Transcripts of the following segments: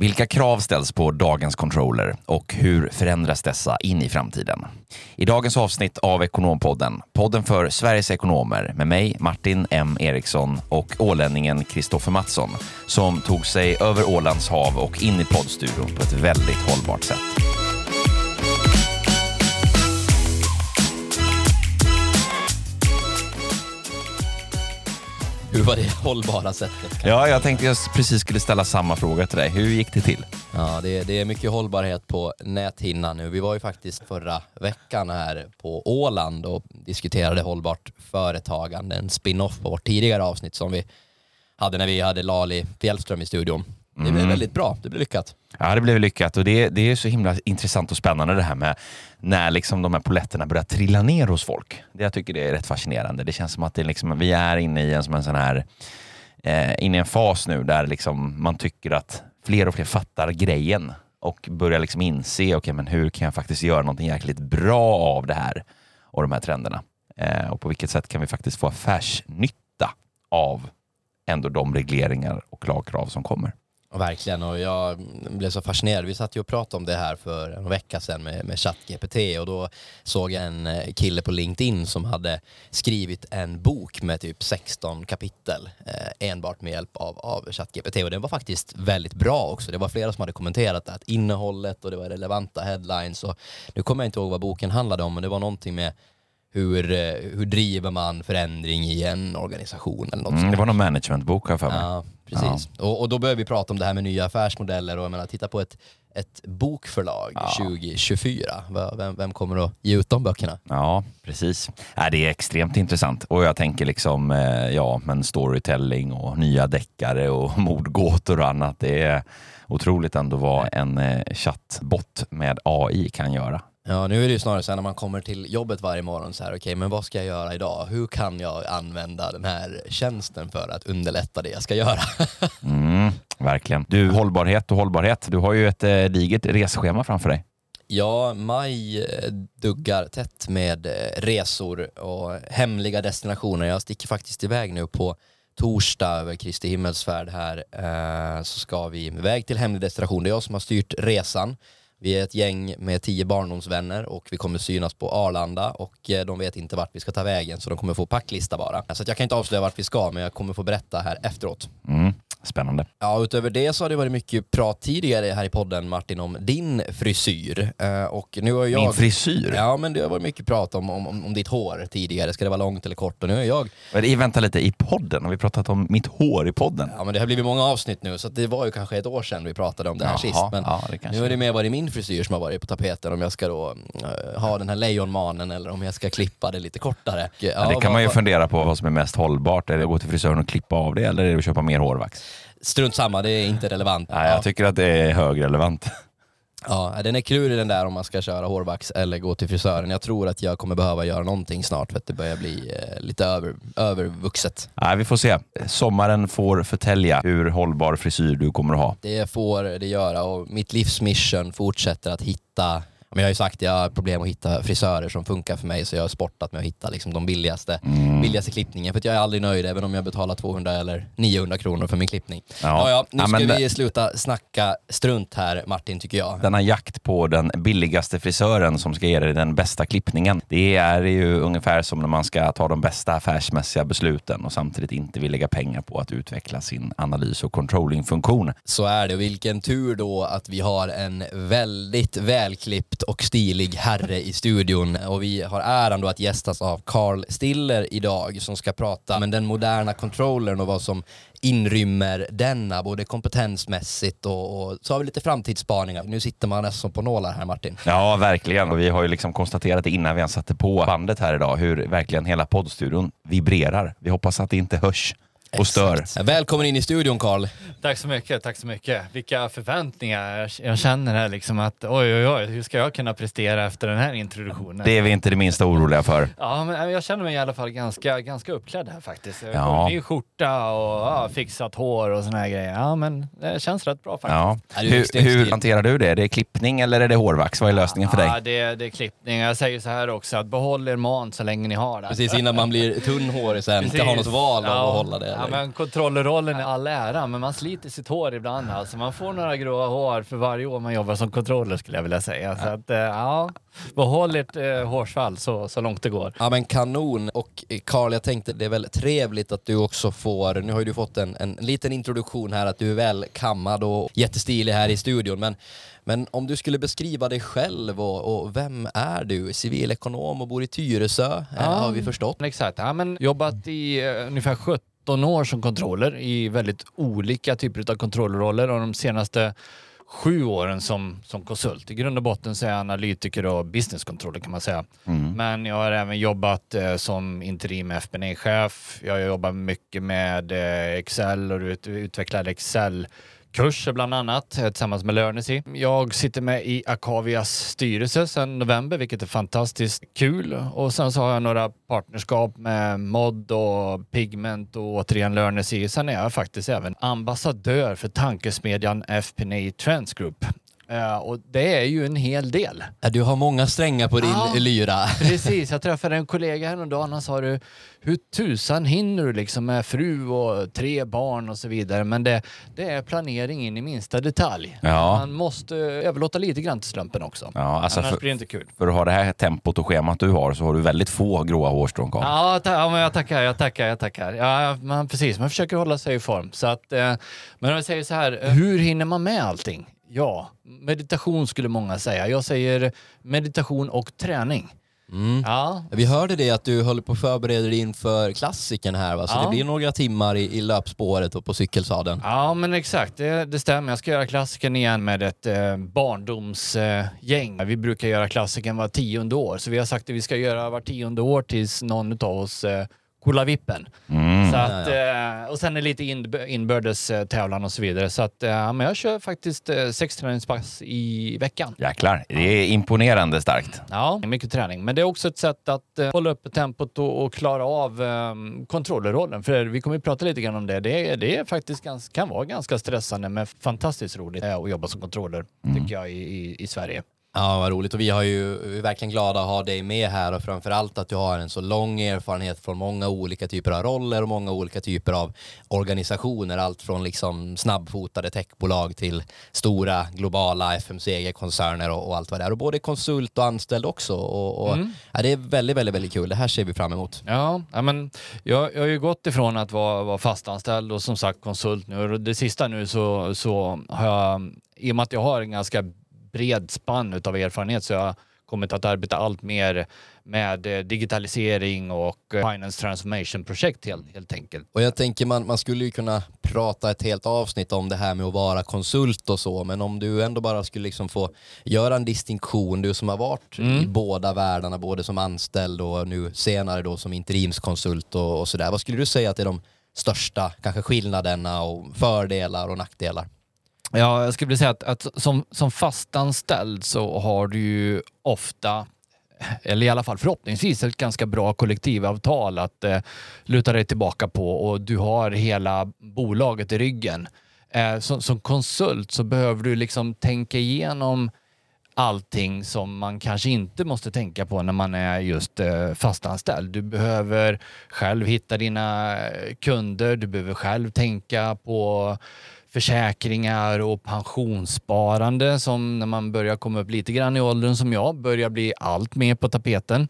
Vilka krav ställs på dagens controller och hur förändras dessa in i framtiden? I dagens avsnitt av Ekonompodden, podden för Sveriges ekonomer med mig Martin M Eriksson och ålänningen Kristoffer Mattsson som tog sig över Ålands hav och in i poddstudion på ett väldigt hållbart sätt. Hur var det hållbara sättet? Ja, jag tänkte jag precis skulle ställa samma fråga till dig. Hur gick det till? Ja, det, det är mycket hållbarhet på näthinnan nu. Vi var ju faktiskt förra veckan här på Åland och diskuterade hållbart företagande, en spin-off på vårt tidigare avsnitt som vi hade när vi hade Lali Fjällström i studion. Det blev Mm. väldigt bra, det blev lyckat. Ja, det blev lyckat och det, det är så himla intressant och spännande det här med när liksom de här poletterna börjar trilla ner hos folk. Det jag tycker det är rätt fascinerande. Det känns som att det liksom, vi är inne i en, som en sån här, eh, inne i en fas nu där liksom man tycker att fler och fler fattar grejen och börjar liksom inse, okay, men hur kan jag faktiskt göra någonting jäkligt bra av det här och de här trenderna? Eh, och på vilket sätt kan vi faktiskt få affärsnytta av ändå de regleringar och lagkrav som kommer? Verkligen, och jag blev så fascinerad. Vi satt ju och pratade om det här för en vecka sedan med, med ChatGPT och då såg jag en eh, kille på LinkedIn som hade skrivit en bok med typ 16 kapitel eh, enbart med hjälp av, av ChatGPT och den var faktiskt väldigt bra också. Det var flera som hade kommenterat det, att innehållet och det var relevanta headlines och nu kommer jag inte ihåg vad boken handlade om men det var någonting med hur, eh, hur driver man förändring i en organisation eller något Mm, det var någon managementbok har jag för mig. Ja, precis. Och, och då börjar vi prata om det här med nya affärsmodeller och jag menar, titta på ett, ett bokförlag Ja. 2024. Va- Vem, vem kommer att ge ut de böckerna? Ja, precis. Ja, det är extremt intressant. Och jag tänker liksom, eh, ja, men storytelling och nya deckare och mordgåtor och annat. Det är otroligt ändå vad en eh, chattbot med AI kan göra. Ja, nu är det ju snarare så här när man kommer till jobbet varje morgon så här, okej, men vad ska jag göra idag? Hur kan jag använda den här tjänsten för att underlätta det jag ska göra? Mm, verkligen. Du, hållbarhet och hållbarhet. Du har ju ett eh, digert resschema framför dig. Ja, maj eh, duggar tätt med eh, resor och hemliga destinationer. Jag sticker faktiskt iväg nu på torsdag över Kristi himmelsfärd här. Eh, så ska vi iväg till hemlig destination. Det är jag som har styrt resan. Vi är ett gäng med tio barndomsvänner och vi kommer synas på Arlanda och eh, de vet inte vart vi ska ta vägen så de kommer få packlista bara. Så att jag kan inte avslöja vart vi ska men jag kommer få berätta här efteråt. Mm, spännande. Ja, utöver det så har det varit mycket prat tidigare här i podden Martin om din frisyr. Eh, och nu har jag... Min frisyr? Ja, men det har varit mycket prat om, om, om, ditt hår tidigare. Ska det vara långt eller kort? Och nu är jag... I, vänta lite, i podden? Har vi pratat om mitt hår i podden? Ja, men det har blivit många avsnitt nu, så det var ju kanske ett år sedan vi pratade om det här Jaha, sist. Men ja, nu har det mer varit min frisyr som har varit på tapeten, om jag ska då eh, ha den här lejonmanen eller om jag ska klippa det lite kortare. Ja, Ja, det kan vad- man ju fundera på vad som är mest hållbart. Är det att gå till frisören och klippa av det eller är det att köpa mer hårvax? Strunt samma, det är inte relevant. Nej, Ja. jag tycker att det är högrelevant. Ja, den är klurig den där om man ska köra hårvax eller gå till frisören. Jag tror att jag kommer behöva göra någonting snart för att det börjar bli eh, lite över, övervuxet. Nej, vi får se. Sommaren får förtälja hur hållbar frisyr du kommer att ha. Det får det göra och mitt livsmission fortsätter att hitta men jag har ju sagt att jag har problem att hitta frisörer som funkar för mig så jag har sportat med att hitta liksom de billigaste, Mm. billigaste klippningen för jag är aldrig nöjd även om jag betalar 200 eller 900 kronor för min klippning. Ja. Ja, nu ska vi sluta snacka strunt här Martin tycker jag. Denna jakt på den billigaste frisören som ska ge dig den bästa klippningen. Det är ju ungefär som när man ska ta de bästa affärsmässiga besluten och samtidigt inte vill lägga pengar på att utveckla sin analys och controllingfunktion. Så är det. Vilken tur då att vi har en väldigt välklippt och stilig herre i studion. Och vi har äran då att gästas av Carl Stiller idag som ska prata om den moderna controllern och vad som inrymmer denna, både kompetensmässigt och, och så har vi lite framtidsspaningar. Nu sitter man nästan på nålar här Martin. Ja, verkligen. Och vi har ju liksom konstaterat det innan vi ens satte på bandet här idag, hur verkligen hela poddstudion vibrerar. Vi hoppas att det inte hörs och stör. Välkommen in i studion Carl. Tack så mycket, tack så mycket. Vilka förväntningar jag- känner här liksom att oj oj oj, hur ska jag kunna prestera efter den här introduktionen? Det är vi inte det minsta oroliga för. Ja, men jag känner mig i alla fall ganska, ganska uppklädd här faktiskt. Jag Ja. ny skjorta och ja, fixat hår och såna här grejer. Ja, men det känns rätt bra faktiskt. Ja. Ja, Hur, hur hanterar du det? Är det klippning eller är det hårvax? Vad är lösningen för Ja, dig? det, det är klippning. Jag säger så här också, att behåll er man så länge ni har det. Precis innan man blir tunnhårig sen, inte har något val av Ja. att hålla det. Ja, men kontrollrollen är all ära, men man sliter sitt hår ibland. Alltså. Man får några gråa hår för varje år man jobbar som kontroller skulle jag vilja säga. Så att, eh, ja, behåll ert eh, hårsvall så, så långt det går. Ja men kanon. Och eh, Karl, jag tänkte det är väl trevligt att du också får, nu har ju du fått en, en liten introduktion här att du är väl kammad och jättestilig här i studion. Men, men om du skulle beskriva dig själv och, och vem är du? Civilekonom och bor i Tyresö ja. har vi förstått. Exakt, ja, men jobbat i uh, ungefär 17 år som kontroller i väldigt olika typer av kontrollroller och de senaste sju åren som, som konsult. I grund och botten så är jag analytiker och businesscontroller kan man säga. Mm. Men jag har även jobbat eh, som interim FP&A-chef. Jag jobbar mycket med eh, Excel och ut, utvecklade Excel kurser bland annat eh, tillsammans med Learnesy. Jag sitter med i Akavias styrelse sedan november, vilket är fantastiskt kul. Och sen så har jag några partnerskap med Mod och Pigment och återigen Learnesy. Sen är jag faktiskt även ambassadör för tankesmedjan FPNA Trends Group och det är ju en hel del. du har många strängar på din ja, lyra. precis, jag träffade en kollega häromdagen och sa du, hur tusan hinner du liksom med fru och tre barn och så vidare. Men det, det är planering in i minsta detalj. Ja. Man måste överlåta lite grann till slumpen också. Ja, alltså Annars för, blir det inte kul. För att ha det här tempot och schemat du har så har du väldigt få gråa hårstrån kvar. Ja, ta, ja men jag tackar, jag tackar, jag tackar. Ja, man, precis, man försöker hålla sig i form. Så att, eh, men om jag säger så här, hur hinner man med allting? Ja, meditation skulle många säga. Jag säger meditation och träning. Mm. Ja. Vi hörde det att du håller på att förbereda dig inför klassiken här va? Så ja. det blir några timmar i, i löpspåret och på cykelsadeln. Ja men exakt, det, det stämmer. Jag ska göra klassiken igen med ett eh, barndomsgäng. Eh, vi brukar göra klassiken var tionde år, så vi har sagt att vi ska göra var tionde år tills någon av oss eh, Vippen. Mm. Så att. Eh, och sen är lite inbördes eh, tävlan och så vidare. Så att, ja, men jag kör faktiskt eh, sex träningspass i veckan. Jäklar, det är imponerande starkt. Ja, mycket träning. Men det är också ett sätt att hålla uppe tempot och, och klara av um, kontrollrollen. För vi kommer att prata lite grann om det. Det, det är faktiskt ganska, kan vara ganska stressande men fantastiskt roligt att jobba som kontroller, mm. tycker jag, i, i, i Sverige. Ja, vad roligt. Och vi, har ju, vi är verkligen glada att ha dig med här och framförallt att du har en så lång erfarenhet från många olika typer av roller och många olika typer av organisationer. Allt från liksom snabbfotade techbolag till stora globala FMCG-koncerner och, och, allt vad det är. Och både konsult och anställd också. Och, och mm. ja, det är väldigt, väldigt, väldigt kul. Det här ser vi fram emot. Ja, men jag, jag har ju gått ifrån att vara, vara fastanställd och som sagt konsult nu. Det sista nu så, så har jag, i och med att jag har en ganska bred spann av erfarenhet så jag har kommit att arbeta allt mer med eh, digitalisering och eh, finance transformation-projekt helt, helt enkelt. Och jag tänker man, man skulle ju kunna prata ett helt avsnitt om det här med att vara konsult och så, men om du ändå bara skulle liksom få göra en distinktion, du som har varit mm. i båda världarna, både som anställd och nu senare då som interimskonsult och, och sådär. Vad skulle du säga att är de största kanske skillnaderna och fördelar och nackdelar? Ja, jag skulle vilja säga att, att som, som fastanställd så har du ju ofta eller i alla fall förhoppningsvis ett ganska bra kollektivavtal att eh, luta dig tillbaka på och du har hela bolaget i ryggen. Eh, som, som, konsult så behöver du liksom tänka igenom allting som man kanske inte måste tänka på när man är just eh, fastanställd. Du behöver själv hitta dina kunder, du behöver själv tänka på försäkringar och pensionssparande som när man börjar komma upp lite grann i åldern som jag börjar bli allt mer på tapeten.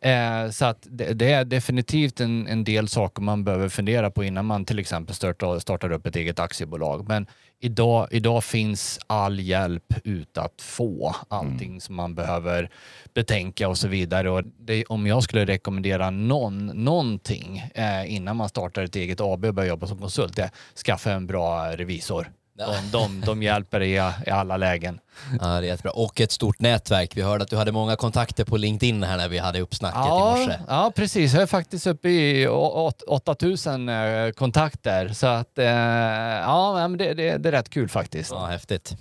Eh, så att det, det, är definitivt en, en del saker man behöver fundera på innan man till exempel startar, startar upp ett eget aktiebolag. Men idag, idag finns all hjälp ut att få. Allting mm. som man behöver betänka och så vidare. Och det, om jag skulle rekommendera någon, någonting eh, innan man startar ett eget AB och börjar jobba som konsult, det är skaffa en bra revisor. De, de, de hjälper i, i alla lägen. Ja, det är jättebra. Och ett stort nätverk. Vi hörde att du hade många kontakter på LinkedIn här när vi hade uppsnacket ja, i morse. Ja, precis. Jag är faktiskt uppe i 8000 eh, kontakter. Så att, eh, ja, det, det, det är rätt kul faktiskt. Ja, häftigt.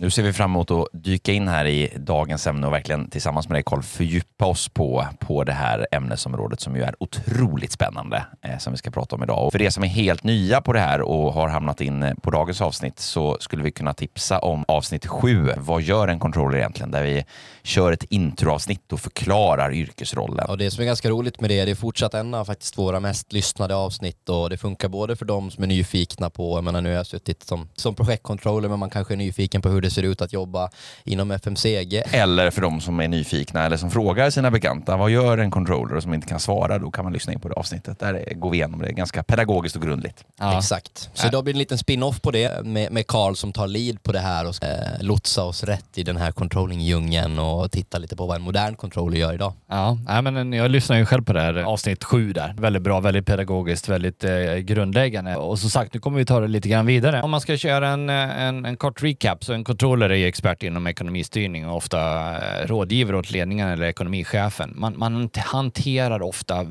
Nu ser vi fram emot att dyka in här i dagens ämne och verkligen tillsammans med dig Carl fördjupa oss på, på det här ämnesområdet som ju är otroligt spännande eh, som vi ska prata om idag. Och för er som är helt nya på det här och har hamnat in eh, på dagens avsnitt så skulle vi kunna tipsa om avsnitt sju. Vad gör en controller egentligen? Där vi kör ett introavsnitt och förklarar yrkesrollen. Och det som är ganska roligt med det, det är fortsatt en av faktiskt våra mest lyssnade avsnitt och det funkar både för de som är nyfikna på, jag menar nu har jag suttit som, som projektcontroller men man kanske är nyfiken på hur det ser ut att jobba inom FMCG. Eller för de som är nyfikna eller som frågar sina bekanta, vad gör en controller och som inte kan svara, då kan man lyssna in på det avsnittet. Där går vi igenom det ganska pedagogiskt och grundligt. Ja. Exakt. Så idag blir det en liten spin-off på det med, Carl som tar lead på det här och eh, lotsa oss rätt i den här controlling-djungeln och titta lite på vad en modern controller gör idag. Ja, men jag lyssnar ju själv på det här avsnitt sju där. Väldigt bra, väldigt pedagogiskt, väldigt eh, grundläggande. Och som sagt, nu kommer vi ta det lite grann vidare. Om man ska köra en, en, en kort recap, så en controller är ju expert inom ekonomistyrning och ofta eh, rådgivare åt ledningen eller ekonomichefen. Man, man hanterar ofta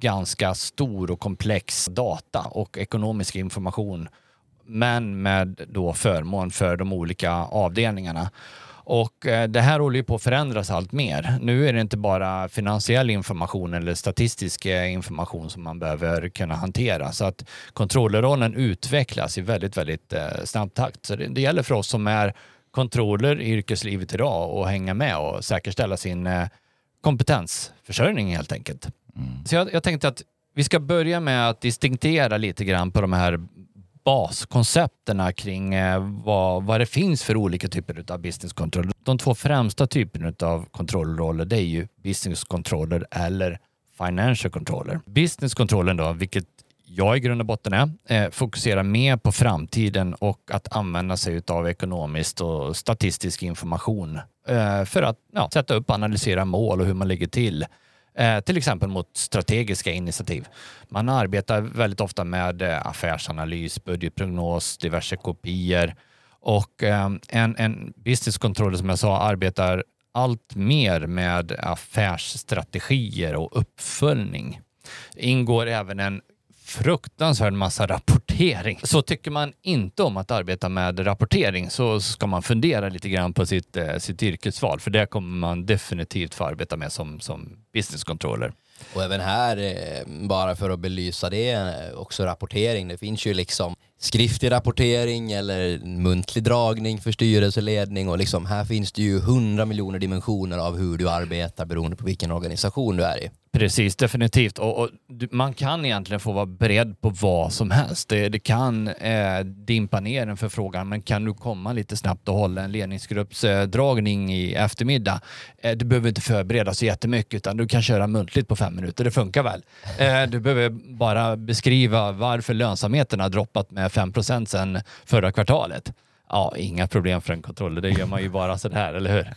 ganska stor och komplex data och ekonomisk information men med då förmån för de olika avdelningarna. Och eh, det här håller ju på att förändras allt mer. Nu är det inte bara finansiell information eller statistisk eh, information som man behöver kunna hantera. Så att kontrollerrollen utvecklas i väldigt, väldigt eh, snabb takt. Så det, det gäller för oss som är kontroller i yrkeslivet idag och hänga med och säkerställa sin kompetensförsörjning helt enkelt. Mm. Så jag, jag tänkte att vi ska börja med att distinktera lite grann på de här baskoncepterna kring eh, vad, vad det finns för olika typer av business controller. De två främsta typerna av kontrollroller det är ju business controller eller financial controller. Business controller då, vilket jag i grund och botten är, eh, fokuserar mer på framtiden och att använda sig av ekonomiskt och statistisk information eh, för att ja, sätta upp och analysera mål och hur man ligger till Eh, till exempel mot strategiska initiativ. Man arbetar väldigt ofta med eh, affärsanalys, budgetprognos, diverse kopior och eh, en, en business controller som jag sa arbetar allt mer med affärsstrategier och uppföljning. Det ingår även en fruktansvärd massa rapportering. Så tycker man inte om att arbeta med rapportering så ska man fundera lite grann på sitt, eh, sitt yrkesval för det kommer man definitivt få arbeta med som, som business controller. Och även här, eh, bara för att belysa det, eh, också rapportering. Det finns ju liksom skriftlig rapportering eller muntlig dragning för styrelseledning och liksom här finns det ju hundra miljoner dimensioner av hur du arbetar beroende på vilken organisation du är i. Precis, definitivt. Och, och, man kan egentligen få vara beredd på vad som helst. Det, det kan eh, dimpa ner en förfrågan, men kan du komma lite snabbt och hålla en ledningsgruppsdragning i eftermiddag? Eh, du behöver inte förbereda så jättemycket, utan du kan köra muntligt på fem minuter. Det funkar väl? Eh, du behöver bara beskriva varför lönsamheten har droppat med 5 procent sedan förra kvartalet. Ja, inga problem för en kontroller. Det gör man ju bara sådär, eller hur?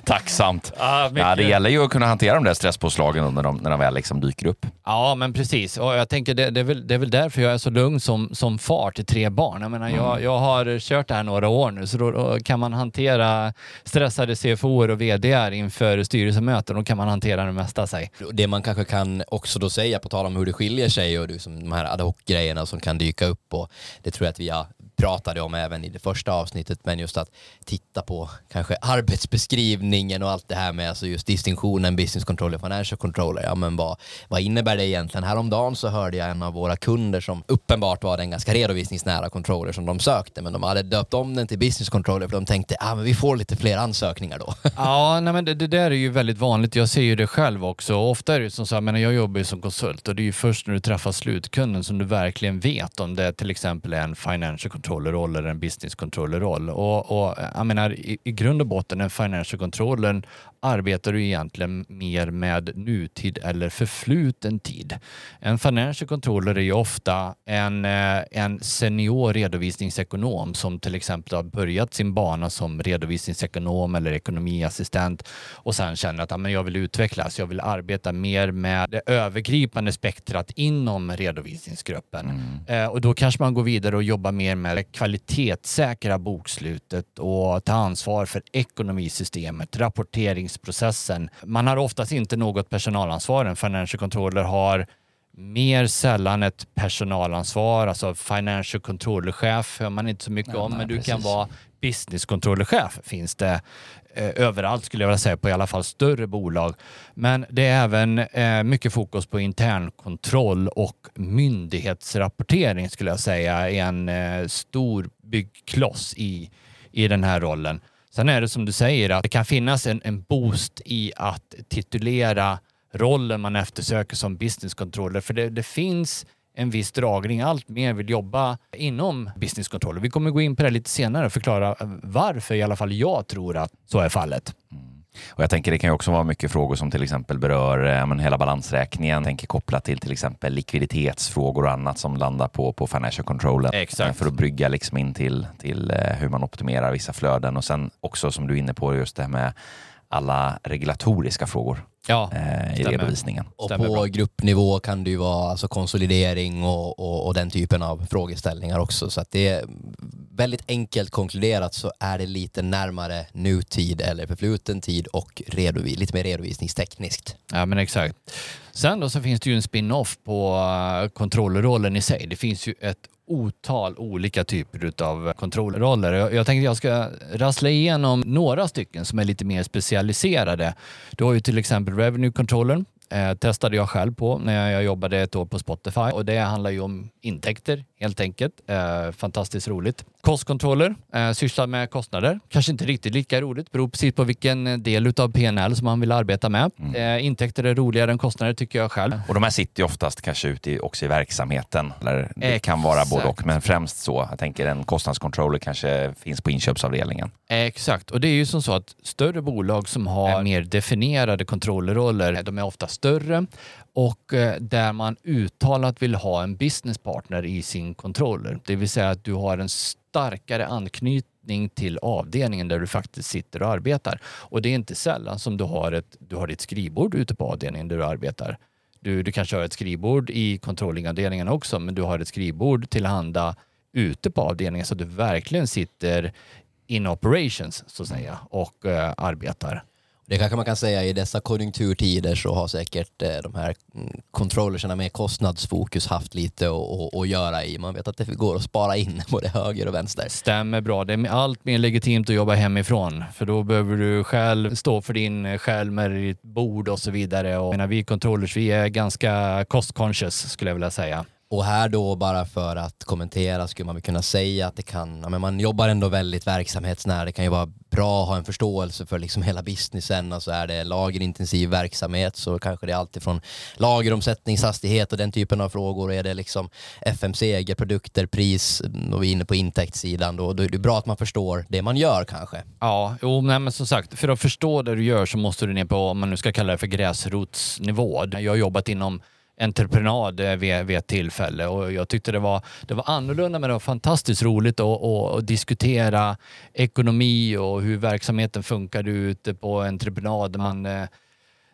Tacksamt. Ja, ja, det gäller ju att kunna hantera de där stresspåslagen när de, när de väl liksom dyker upp. Ja, men precis. Och jag tänker det, det, är väl, det är väl därför jag är så lugn som, som far till tre barn. Jag, menar, mm. jag, jag har kört det här några år nu, så då, då kan man hantera stressade CFO och VD inför styrelsemöten. Då kan man hantera det mesta sig. Det man kanske kan också då säga, på tal om hur det skiljer sig och liksom de här ad hoc-grejerna som kan dyka upp och det tror jag att vi har pratade om även i det första avsnittet, men just att titta på kanske arbetsbeskrivningen och allt det här med alltså just distinktionen business controller, financial controller. Ja, men vad, vad innebär det egentligen? Häromdagen så hörde jag en av våra kunder som uppenbart var den ganska redovisningsnära controller som de sökte, men de hade döpt om den till business controller för de tänkte att ah, vi får lite fler ansökningar då. Ja, nej, men det, det, där är ju väldigt vanligt. Jag ser ju det själv också. Ofta är det som så här, men jag jobbar ju som konsult och det är ju först när du träffar slutkunden som du verkligen vet om det till exempel är en financial controller controller-roll eller en business controller-roll. Och, och, jag menar, i, i grund och botten, en financial controller arbetar du egentligen mer med nutid eller förfluten tid. En financial controller är ju ofta en, eh, en senior redovisningsekonom som till exempel har börjat sin bana som redovisningsekonom eller ekonomiassistent och sen känner att ja, jag vill utvecklas, jag vill arbeta mer med det övergripande spektrat inom redovisningsgruppen. Mm. Eh, och då kanske man går vidare och jobbar mer med kvalitetssäkra bokslutet och ta ansvar för ekonomisystemet, rapporteringsprocessen. Man har oftast inte något personalansvar. En financial controller har mer sällan ett personalansvar, alltså financial controller-chef hör man inte så mycket Nej, om, nej, men du precis. kan vara business controller-chef finns det eh, överallt skulle jag vilja säga, på i alla fall större bolag. Men det är även eh, mycket fokus på internkontroll och myndighetsrapportering skulle jag säga är en eh, stor byggkloss i, i den här rollen. Sen är det som du säger att det kan finnas en, en boost i att titulera rollen man eftersöker som business controller. För det, det finns en viss dragning. Allt mer vill jobba inom business controller. Vi kommer gå in på det lite senare och förklara varför i alla fall jag tror att så är fallet. Och jag tänker det kan ju också vara mycket frågor som till exempel berör eh, men hela balansräkningen. Jag tänker kopplat till till exempel likviditetsfrågor och annat som landar på, på financial controlen. Exakt. Eh, För att brygga liksom in till, till eh, hur man optimerar vissa flöden och sen också som du är inne på just det här med alla regulatoriska frågor Ja, eh, i Stämmer. redovisningen. Och på bra. gruppnivå kan det ju vara alltså konsolidering och, och, och den typen av frågeställningar också. Så att det är väldigt enkelt konkluderat så är det lite närmare nutid eller förfluten tid och redovi, lite mer redovisningstekniskt. Ja, men exakt. Sen då så finns det ju en spin-off på uh, kontrollrollen i sig. Det finns ju ett otal olika typer av kontrollroller. Jag, jag tänkte jag ska rassla igenom några stycken som är lite mer specialiserade. Du har ju till exempel Revenue Controllern. Eh, testade jag själv på när jag jobbade ett år på Spotify och det handlar ju om intäkter helt enkelt. Eh, fantastiskt roligt. Kostkontroller, eh, sysslar med kostnader. Kanske inte riktigt lika roligt, beror precis på vilken del av PNL som man vill arbeta med. Eh, intäkter är roligare än kostnader tycker jag själv. Och de här sitter ju oftast kanske ute i, också i verksamheten. Eller det kan vara både och, Exakt. men främst så. Jag tänker en kostnadskontroller kanske finns på inköpsavdelningen. Exakt, och det är ju som så att större bolag som har mer definierade kontrollroller, de är ofta större och eh, där man uttalat vill ha en business partner i sin controller. Det vill säga att du har en starkare anknytning till avdelningen där du faktiskt sitter och arbetar. Och det är inte sällan som du har, ett, du har ditt skrivbord ute på avdelningen där du arbetar. Du, du kanske har ett skrivbord i controllingavdelningen också, men du har ett skrivbord tillhanda ute på avdelningen så att du verkligen sitter in operations så att säga och uh, arbetar. Det kanske man kan säga i dessa konjunkturtider så har säkert eh, de här mm, controllerserna med kostnadsfokus haft lite att- göra i. Man vet att det går att spara in både höger och vänster. Stämmer bra. Det är allt mer legitimt att jobba hemifrån för då behöver du själv stå för din eh, skärm med ditt bord och så vidare. Och, menar, vi controllers, vi är ganska cost conscious skulle jag vilja säga. Och här då bara för att kommentera skulle man väl kunna säga att det kan, ja, men man jobbar ändå väldigt verksamhetsnära. Det kan ju vara bra att ha en förståelse för liksom hela businessen alltså är det lagerintensiv verksamhet så kanske det är alltid från lageromsättningshastighet och den typen av frågor. Är det liksom FMCG, produkter, pris mm, och vi är inne på intäktssidan då, då är det bra att man förstår det man gör kanske. Ja, jo, nej, men som sagt, för att förstå det du gör så måste du ner på, om man nu ska kalla det för gräsrotsnivå. Jag har jobbat inom entreprenad eh, vid, vid ett tillfälle och jag tyckte det var, det var annorlunda men det var fantastiskt roligt att, diskutera ekonomi och hur verksamheten funkade ute på entreprenad. Man, eh,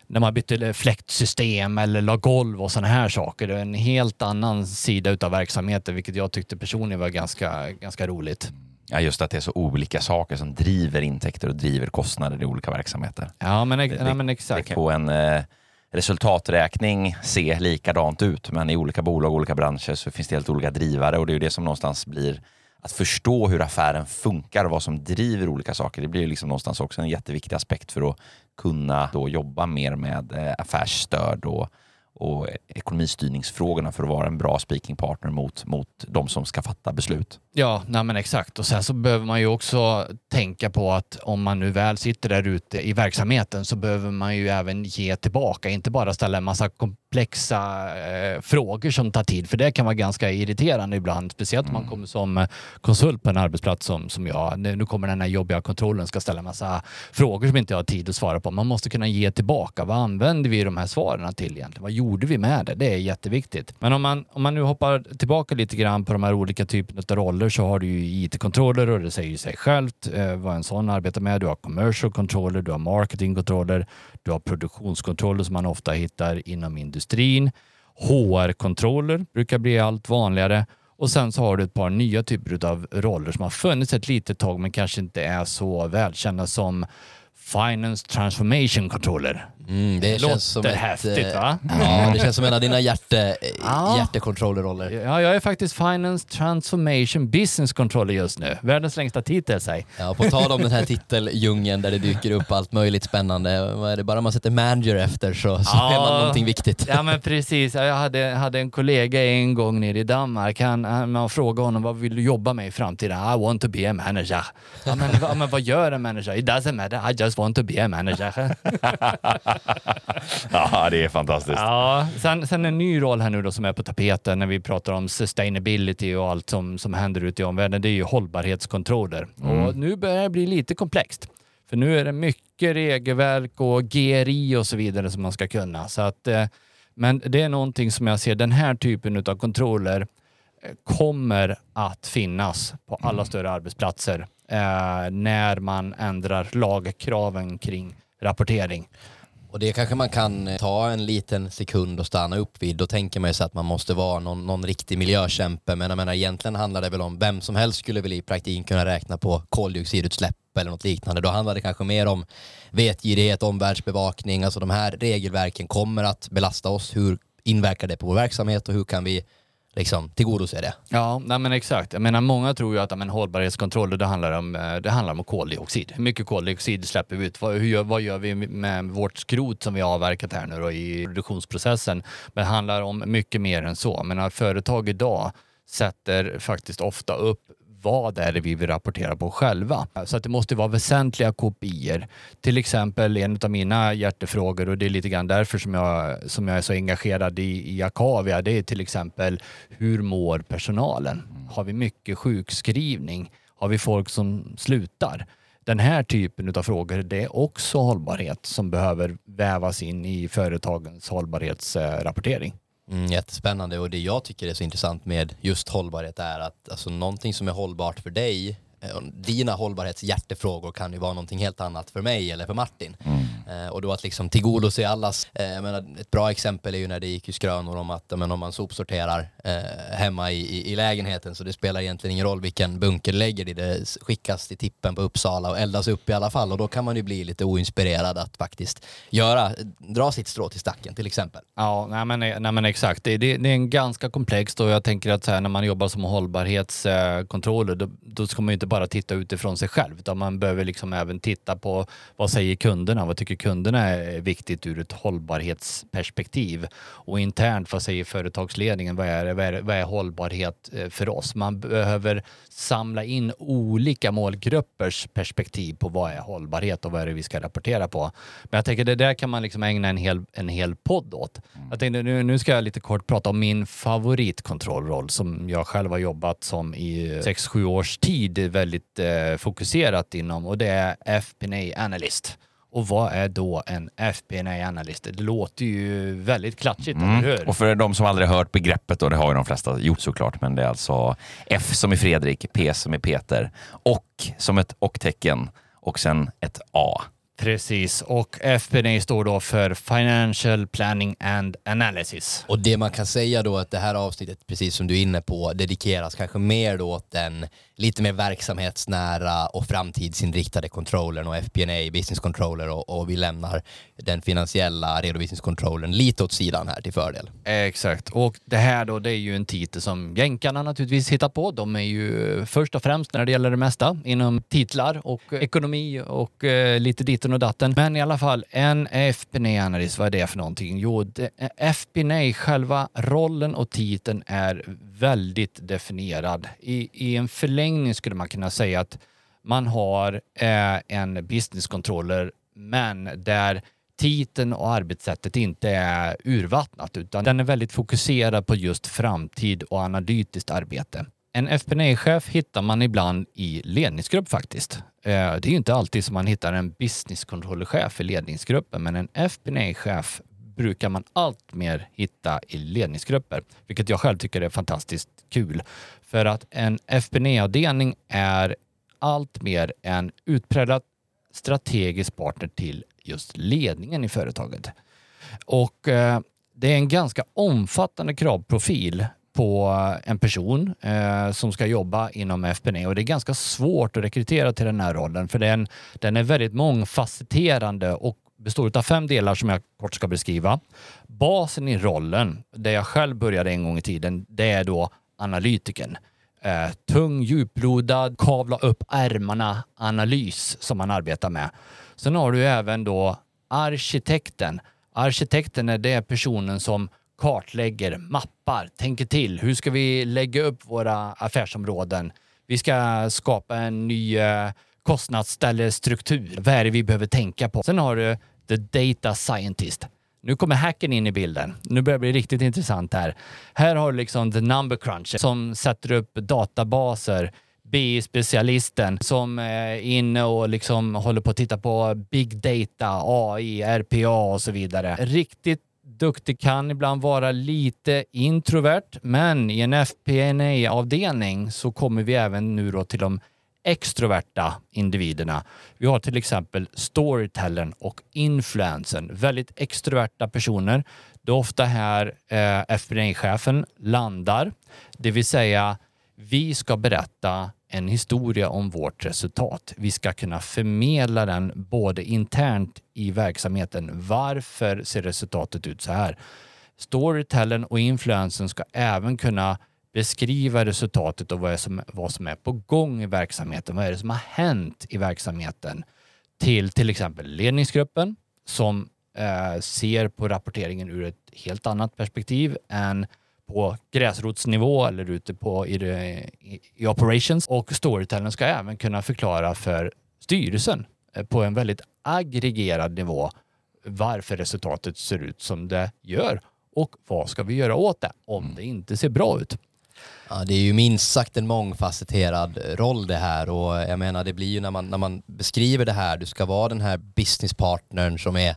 när man bytte fläktsystem eller la golv och sådana här saker. Det är en helt annan sida utav verksamheten vilket jag tyckte personligen var ganska, ganska roligt. Ja, just att det är så olika saker som driver intäkter och driver kostnader i olika verksamheter. Ja men, Det- nej, men Det exakt. kan på en eh, resultaträkning se likadant ut, men i olika bolag och olika branscher så finns det helt olika drivare och det är ju det som någonstans blir att förstå hur affären funkar och vad som driver olika saker. Det blir ju liksom någonstans också en jätteviktig aspekt för att kunna då jobba mer med eh, affärsstöd och, och ekonomistyrningsfrågorna för att vara en bra speaking partner mot, mot de som ska fatta beslut. Ja, nej men exakt. Och sen så behöver man ju också tänka på att om man nu väl sitter där ute i verksamheten så behöver man ju även ge tillbaka, inte bara ställa en massa komplexa eh, frågor som tar tid, för det kan vara ganska irriterande ibland, speciellt om man kommer som eh, konsult på en arbetsplats som, som jag. Nu, nu kommer den här jobbiga kontrollen ska ställa en massa frågor som inte jag har tid att svara på. Man måste kunna ge tillbaka. Vad använder vi de här svaren till egentligen? Vad gjorde vi med det? Det är jätteviktigt. Men om man, om man nu hoppar tillbaka lite grann på de här olika typerna av roller så har du ju IT-controller och det säger ju sig självt eh, vad en sån arbetar med. Du har commercial controller, du har marketing controller, du har produktionskontroller som man ofta hittar inom industrin. HR-controller brukar bli allt vanligare och sen så har du ett par nya typer av roller som har funnits ett litet tag men kanske inte är så välkända som Finance Transformation Controller. Mm, det Låter känns som ett, häftigt, eh, va? Ja, det känns som en av dina hjärte, Ja. hjärtekontrollerroller. Ja, jag är faktiskt Finance Transformation Business Controller just nu. Världens längsta titel, säg. Ja, på tal om den här titeldjungeln där det dyker upp allt möjligt spännande. Vad är det bara man sätter manager efter så, så Ja. är man någonting viktigt. Ja men precis, jag hade, hade en kollega en gång nere i Danmark. Han, han, man frågade honom vad vill du jobba med i framtiden? I want to be a manager. Ja, men, men vad gör en manager? It doesn't matter, I just want to be a manager. Ja, det är fantastiskt. Ja, sen, sen en ny roll här nu då som är på tapeten när vi pratar om sustainability och allt som, som händer ute i omvärlden. Det är ju hållbarhetskontroller. Och nu börjar det bli lite komplext. För nu är det mycket regelverk och GRI och så vidare som man ska kunna. Så att, eh, men det är någonting som jag ser, den här typen av kontroller eh, kommer att finnas på alla större arbetsplatser eh, när man ändrar lagkraven kring rapportering. Och det kanske man kan eh, ta en liten sekund och stanna upp vid. Då tänker man ju sig att man måste vara någon, någon riktig miljökämpe. Men jag menar egentligen handlar det väl om vem som helst skulle väl i praktiken kunna räkna på koldioxidutsläpp eller något liknande. Då handlar det kanske mer om vetgirighet, omvärldsbevakning. Alltså de här regelverken kommer att belasta oss. Hur inverkar det på vår verksamhet och hur kan vi liksom tillgodose det? Ja, nej men exakt. Jag menar, många tror ju att men, hållbarhetskontroller det handlar, om, eh, det handlar om koldioxid. Hur mycket koldioxid släpper vi ut? Vad, hur gör, vad gör vi med vårt skrot som vi har avverkat här nu då i produktionsprocessen? Men det handlar om mycket mer än så. Men företag idag sätter faktiskt ofta upp vad är det vi vill rapportera på själva? Så att det måste vara väsentliga kopior. Till exempel en av mina hjärtefrågor och det är lite grann därför som jag, som jag är så engagerad i, i Akavia. Det är till exempel hur mår personalen? Har vi mycket sjukskrivning? Har vi folk som slutar? Den här typen av frågor, det är också hållbarhet som behöver vävas in i företagens hållbarhetsrapportering. Mm, jättespännande. Och det jag tycker är så intressant med just hållbarhet är att alltså, någonting som är hållbart för dig dina hållbarhetshjärtefrågor kan ju vara någonting helt annat för mig eller för Martin. Eh, och då att liksom tillgodose allas, eh, jag menar, ett bra exempel är ju när det gick ju skrönor om att menar, om man sopsorterar eh, hemma i, i, i lägenheten så det spelar egentligen ingen roll vilken bunker du lägger i, det skickas till tippen på Uppsala och eldas upp i alla fall och då kan man ju bli lite oinspirerad att faktiskt göra, dra sitt strå till stacken till exempel. Ja, nej men, nej men exakt. Det, det, det är en ganska komplext och jag tänker att så här, när man jobbar som hållbarhetskontroller då, då ska man ju inte bara bara titta utifrån sig själv utan man behöver liksom även titta på vad säger kunderna? Vad tycker kunderna är viktigt ur ett hållbarhetsperspektiv? Och internt, vad säger företagsledningen? Vad är, vad är, vad är hållbarhet eh, för oss? Man behöver samla in olika målgruppers perspektiv på vad är hållbarhet och vad är det vi ska rapportera på. Men jag tänker det där kan man liksom ägna en hel, en hel podd åt. Jag tänkte nu, nu ska jag lite kort prata om min favoritkontrollroll som jag själv har jobbat som i 6-7 års tid väldigt eh, fokuserat inom och det är FP&A Analyst. Och vad är då en FP&A Analyst? Det låter ju väldigt klatschigt, eller hur? Mm. Och för de som aldrig hört begreppet, och det har ju de flesta gjort såklart, men det är alltså F som i Fredrik, P som i Peter, och som ett och-tecken och sen ett A. Precis, och FP&A står då för Financial Planning and Analysis. Och det man kan säga då att det här avsnittet, precis som du är inne på, dedikeras kanske mer då åt den lite mer verksamhetsnära och framtidsinriktade controllern och FP&A, business controller och, och vi lämnar den finansiella redovisningskontrollen lite åt sidan här till fördel. Exakt, och det här då det är ju en titel som jänkarna naturligtvis hittat på. De är ju först och främst när det gäller det mesta inom titlar och ekonomi och eh, lite ditten och datten. Men i alla fall, en FP&A analys vad är det för någonting? Jo, FPNA, FP&A själva rollen och titeln är väldigt definierad. I, I en förlängning skulle man kunna säga att man har eh, en business controller men där titeln och arbetssättet inte är urvattnat utan den är väldigt fokuserad på just framtid och analytiskt arbete. En FP&A-chef hittar man ibland i ledningsgrupp faktiskt. Eh, det är ju inte alltid som man hittar en business controller-chef i ledningsgruppen men en FP&A-chef brukar man allt mer hitta i ledningsgrupper, vilket jag själv tycker är fantastiskt kul. För att en FPNE-avdelning är allt mer en utpräglad strategisk partner till just ledningen i företaget. Och eh, det är en ganska omfattande kravprofil på eh, en person eh, som ska jobba inom FPNE och det är ganska svårt att rekrytera till den här rollen för den, den är väldigt mångfacetterande och består av fem delar som jag kort ska beskriva. Basen i rollen, där jag själv började en gång i tiden, det är då analytiken. Eh, tung, djuplodad, kavla upp ärmarna analys som man arbetar med. Sen har du även då arkitekten. Arkitekten är det personen som kartlägger, mappar, tänker till. Hur ska vi lägga upp våra affärsområden? Vi ska skapa en ny eh, kostnadsställestruktur. Vad är det vi behöver tänka på? Sen har du the data scientist. Nu kommer hacken in i bilden. Nu börjar det bli riktigt intressant här. Här har du liksom the number cruncher som sätter upp databaser. BI-specialisten som eh, är inne och liksom håller på att titta på big data, AI, RPA och så vidare. Riktigt duktig kan ibland vara lite introvert, men i en FP&A-avdelning så kommer vi även nu då till de extroverta individerna. Vi har till exempel storytellern och influensen. Väldigt extroverta personer. Det är ofta här eh, FP&A-chefen landar, det vill säga vi ska berätta en historia om vårt resultat. Vi ska kunna förmedla den både internt i verksamheten. Varför ser resultatet ut så här? Storytellern och influensen ska även kunna beskriva resultatet och vad, är som, vad som är på gång i verksamheten. Vad är det som har hänt i verksamheten? Till till exempel ledningsgruppen som eh, ser på rapporteringen ur ett helt annat perspektiv än på gräsrotsnivå eller ute på i, i, i operations. Och storytellern ska även kunna förklara för styrelsen eh, på en väldigt aggregerad nivå varför resultatet ser ut som det gör och vad ska vi göra åt det om det inte ser bra ut. Ja, det är ju minst sagt en mångfacetterad eh, roll det här och jag menar det blir ju när man, när man beskriver det här, du ska vara den här businesspartnern som är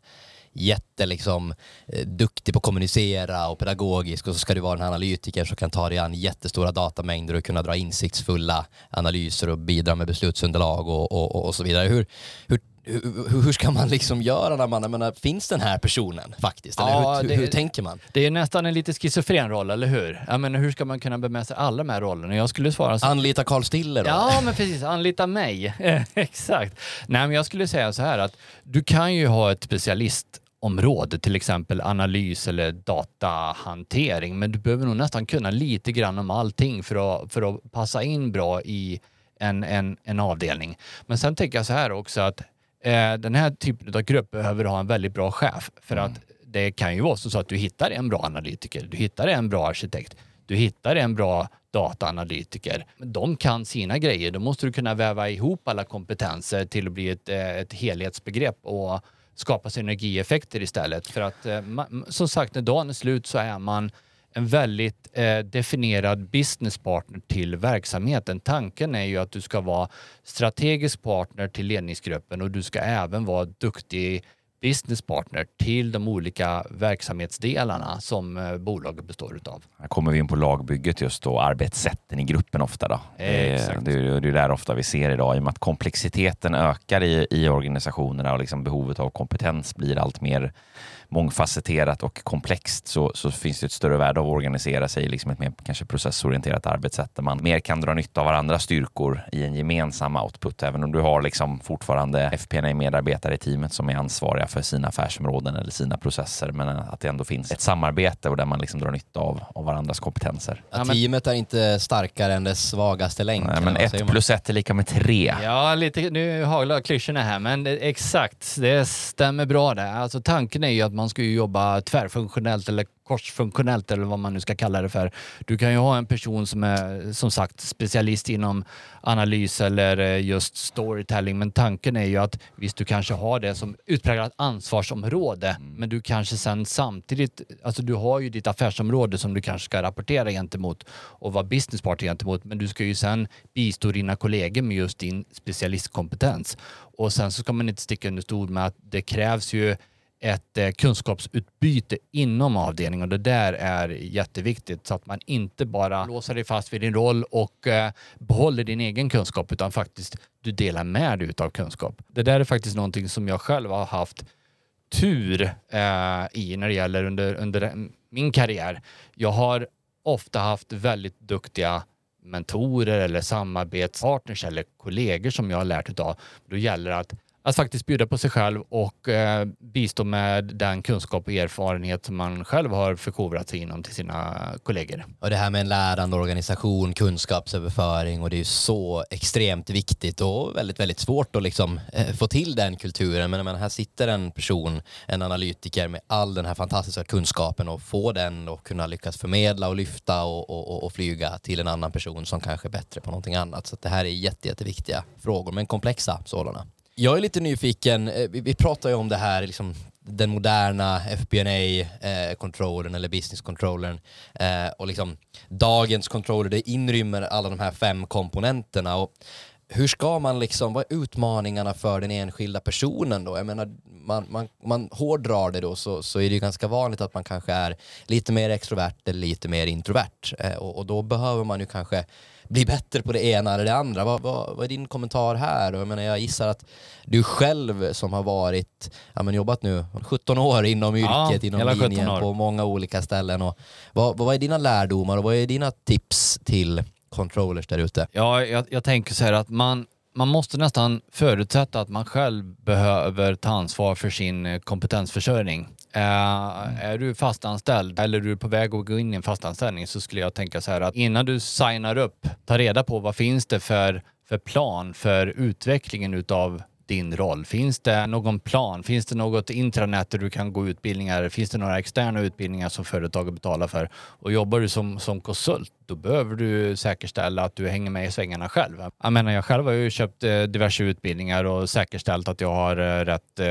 jätte liksom, eh, duktig på att kommunicera och pedagogisk och så ska du vara den här analytikern som kan ta dig an jättestora datamängder och kunna dra insiktsfulla analyser och bidra med beslutsunderlag och, och, och så vidare. Hur, hur, hur, hur ska man liksom göra när man, menar, finns den här personen faktiskt? Eller Ja, hur, det- hur, tänker man? Det är nästan en lite schizofren roll, eller hur? Jag menar, hur ska man kunna bemästra alla de här rollerna? Jag skulle svara så Anlita Carl Stiller då? Ja, men precis. Anlita mig. Exakt. Nej, men jag skulle säga så här att du kan ju ha ett specialistområde, till exempel analys eller datahantering, men du behöver nog nästan kunna lite grann om allting för att, för att passa in bra i en, en, en avdelning. Men sen tänker jag så här också att eh, den här typen av grupp behöver ha en väldigt bra chef för att det kan ju vara så att du hittar en bra analytiker, du hittar en bra arkitekt, du hittar en bra dataanalytiker. De kan sina grejer. Då måste du kunna väva ihop alla kompetenser till att bli ett, eh, ett helhetsbegrepp och skapa synergieffekter istället. För att eh, som sagt, när dagen är slut så är man en väldigt eh, definierad businesspartner till verksamheten. Tanken är ju att du ska vara strategisk partner till ledningsgruppen och du ska även vara duktig businesspartner till de olika verksamhetsdelarna som eh, bolaget består utav. Här kommer vi in på lagbygget just då, arbetssätten i gruppen ofta. Då. Det, är- Exakt. det, är- det är där ofta vi ser idag, i och med att komplexiteten ökar i, i organisationerna och liksom behovet av kompetens blir allt mer mångfacetterat och komplext så, så finns det ett större värde av att organisera sig i liksom ett mer kanske processorienterat arbetssätt där man mer kan dra nytta av varandras styrkor i en gemensam output. Även om du har liksom fortfarande FP&A-medarbetare i teamet som är ansvariga för sina affärsområden eller sina processer men att det ändå finns ett samarbete och där man liksom drar nytta av, av varandras kompetenser. Ja, teamet är inte starkare än dess svagaste länk. Nej, men ett plus ett är lika med tre. Ja, lite, nu haglar klyschorna här, men exakt, det stämmer bra det. Alltså tanken är ju att man ska ju jobba tvärfunktionellt eller korsfunktionellt eller vad man nu ska kalla det för. Du kan ju ha en person som är som sagt specialist inom analys eller eh, just storytelling, men tanken är ju att visst, du kanske har det som utpräglat ansvarsområde, men du kanske sen samtidigt, alltså du har ju ditt affärsområde som du kanske ska rapportera gentemot och vara businesspartner gentemot, men du ska ju sen bistå dina kollegor med just din specialistkompetens. Och sen så ska man inte sticka under stol med att det krävs ju ett eh, kunskapsutbyte inom avdelningen och det där är jätteviktigt så att man inte bara låser dig fast vid din roll och eh, behåller din egen kunskap utan faktiskt du delar med dig utav kunskap. Det där är faktiskt någonting som jag själv har haft tur eh, i när det gäller under, under min karriär. Jag har ofta haft väldigt duktiga mentorer eller samarbetspartners eller kollegor som jag har lärt utav. Då gäller det att att faktiskt bjuda på sig själv och eh, bistå med den kunskap och erfarenhet som man själv har förkovrat sig inom till sina kollegor. Och det här med en lärande organisation, kunskapsöverföring och det är ju så extremt viktigt och väldigt, väldigt svårt att liksom eh, få till den kulturen. Men, men här sitter en person, en analytiker med all den här fantastiska kunskapen och få den och kunna lyckas förmedla och lyfta och, och, och flyga till en annan person som kanske är bättre på någonting annat. Så det här är jätte, jätteviktiga frågor, men komplexa sådana. Jag är lite nyfiken, eh, vi, vi pratar ju om det här, liksom, den moderna FBNA-controllern eh, eller business-controllern eh, och liksom dagens controller, det inrymmer alla de här fem komponenterna. Och hur ska man liksom, vad är utmaningarna för den enskilda personen då? Jag menar, man, man, man hårdrar det då så, så är det ju ganska vanligt att man kanske är lite mer extrovert eller lite mer introvert eh, och, och då behöver man ju kanske bli bättre på det ena eller det andra. Vad, vad, vad är din kommentar här? Och jag, menar, jag gissar att du själv som har varit, ja, men jobbat nu 17 år inom yrket, ja, inom linjen på många olika ställen. Och vad, vad är dina lärdomar och vad är dina tips till controllers där ute? Ja, jag, jag tänker så här att man, man måste nästan förutsätta att man själv behöver ta ansvar för sin eh, kompetensförsörjning. Uh, är du fastanställd eller du är på väg att gå in i en fastanställning så skulle jag tänka så här att innan du signar upp, ta reda på vad finns det för, för plan för utvecklingen utav din roll? Finns det någon plan? Finns det något intranät där du kan gå utbildningar? Finns det några externa utbildningar som företaget betalar för? Och jobbar du som, som konsult, då behöver du säkerställa att du hänger med i svängarna själv. Jag menar, jag själv har ju köpt eh, diverse utbildningar och säkerställt att jag har eh, rätt eh,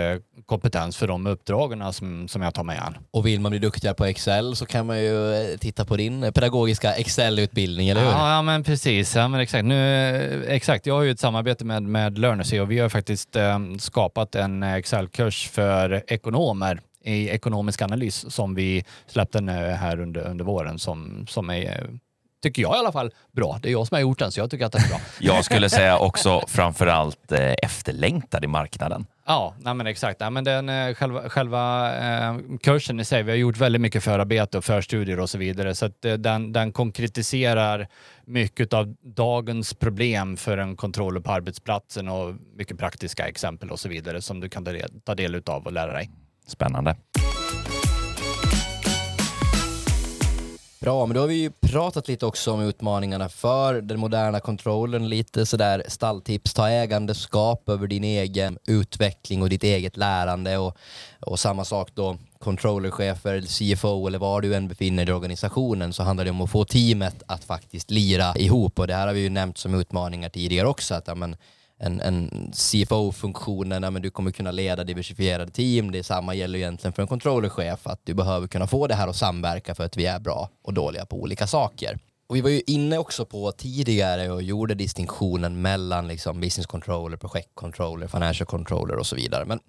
kompetens för de uppdragen som, som jag tar mig an. Och vill man bli duktigare på Excel så kan man ju titta på din pedagogiska Excel-utbildning, eller hur? Ja, ja, men precis. Ja, men exakt. Nu, exakt. Jag har ju ett samarbete med, med Learnersy och vi har faktiskt eh, skapat en Excel-kurs för ekonomer i ekonomisk analys som vi släppte här under, under våren som, som är tycker jag i alla fall, bra. Det är jag som har gjort den, så jag tycker att den är bra. jag skulle säga också framförallt eh, efterlängtad i marknaden. Ja, nej men exakt. Nej men den, eh, själva själva eh, kursen i sig, vi har gjort väldigt mycket förarbete och förstudier och så vidare, så att eh, den, den konkretiserar mycket av dagens problem för en kontroller på arbetsplatsen och mycket praktiska exempel och så vidare som du kan ta del av och lära dig. Spännande. Bra, men då har vi ju pratat lite också om utmaningarna för den moderna kontrollen, lite sådär stalltips, ta ägandeskap över din egen utveckling och ditt eget lärande och, och samma sak då controllerchefer, CFO eller var du än befinner dig i organisationen så handlar det om att få teamet att faktiskt lira ihop. Och det här har vi ju nämnt som utmaningar tidigare också att ja, men, en, en CFO-funktionen, men du kommer kunna leda diversifierade team. Det samma gäller egentligen för en controllerchef, att du behöver kunna få det här att samverka för att vi är bra och dåliga på olika saker. Och vi var ju inne också på tidigare och gjorde distinktionen mellan liksom business controller, projektcontroller, financial controller och så vidare. Men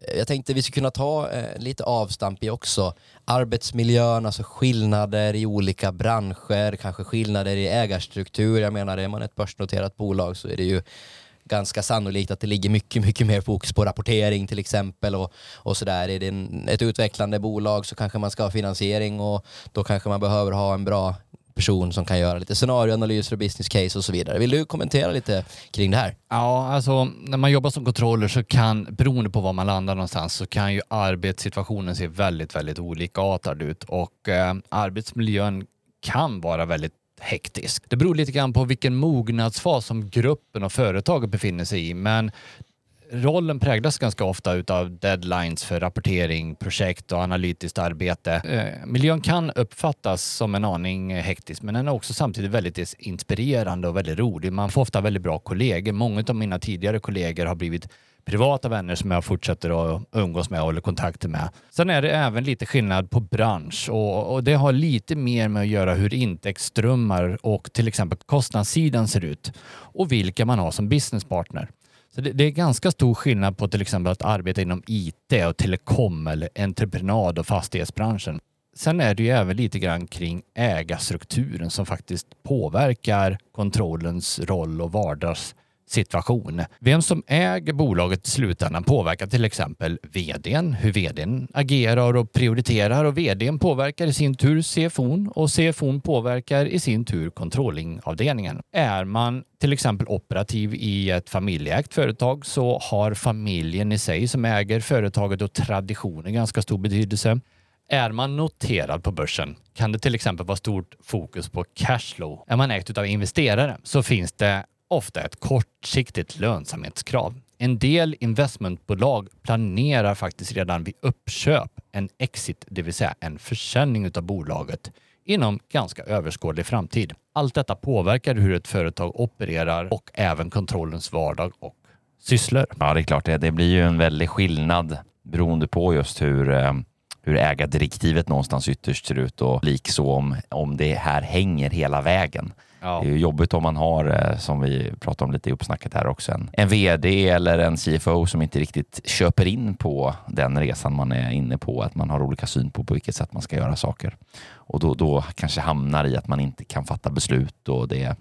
eh, jag tänkte vi skulle kunna ta eh, lite avstamp i också arbetsmiljön, alltså skillnader i olika branscher, kanske skillnader i ägarstruktur. Jag menar, är man ett börsnoterat bolag så är det ju ganska sannolikt att det ligger mycket, mycket mer fokus på rapportering till exempel och, och sådär. Är det en, ett utvecklande bolag så kanske man ska ha finansiering och då kanske man behöver ha en bra person som kan göra lite scenarioanalyser och business case och så vidare. Vill du kommentera lite kring det här? Ja, alltså när man jobbar som controller så kan, beroende på var man landar någonstans, så kan ju arbetssituationen se väldigt, väldigt olikartad ut och eh, arbetsmiljön kan vara väldigt hektisk. Det beror lite grann på vilken mognadsfas som gruppen och företaget befinner sig i, men rollen präglas ganska ofta utav deadlines för rapportering, projekt och analytiskt arbete. Eh, miljön kan uppfattas som en aning hektisk, men den är också samtidigt väldigt inspirerande och väldigt rolig. Man får ofta väldigt bra kollegor. Många av mina tidigare kollegor har blivit privata vänner som jag fortsätter att umgås med och håller kontakter med. Sen är det även lite skillnad på bransch och, och det har lite mer med att göra hur intäktsströmmar och till exempel kostnadssidan ser ut och vilka man har som businesspartner. Så det, det, är ganska stor skillnad på till exempel att arbeta inom IT och telekom eller entreprenad och fastighetsbranschen. Sen är det ju även lite grann kring ägarstrukturen som faktiskt påverkar kontrollens roll och vardags situation. Vem som äger bolaget i slutändan påverkar till exempel vdn, hur vdn agerar och prioriterar och vdn påverkar i sin tur CFOn och CFOn påverkar i sin tur controllingavdelningen. Är man till exempel operativ i ett familjeägt företag så har familjen i sig som äger företaget och traditionen ganska stor betydelse. Är man noterad på börsen kan det till exempel vara stort fokus på cashflow. Är man ägt av investerare så finns det ofta ett kortsiktigt lönsamhetskrav. En del investmentbolag planerar faktiskt redan vid uppköp en exit, det vill säga en försäljning av bolaget inom ganska överskådlig framtid. Allt detta påverkar hur ett företag opererar och även kontrollens vardag och sysslor. Ja, det är klart. Det, det blir ju en väldig skillnad beroende på just hur eh, hur ägardirektivet någonstans ytterst ser ut och likså om, om det här hänger hela vägen. Ja. Det är ju jobbigt om man har, eh, som vi pratade om lite i uppsnacket här också, en, en VD eller en CFO som inte riktigt köper in på den resan man är inne på, att man har olika syn på på vilket sätt man ska göra saker. Och då, då kanske hamnar i att man inte kan fatta beslut och det,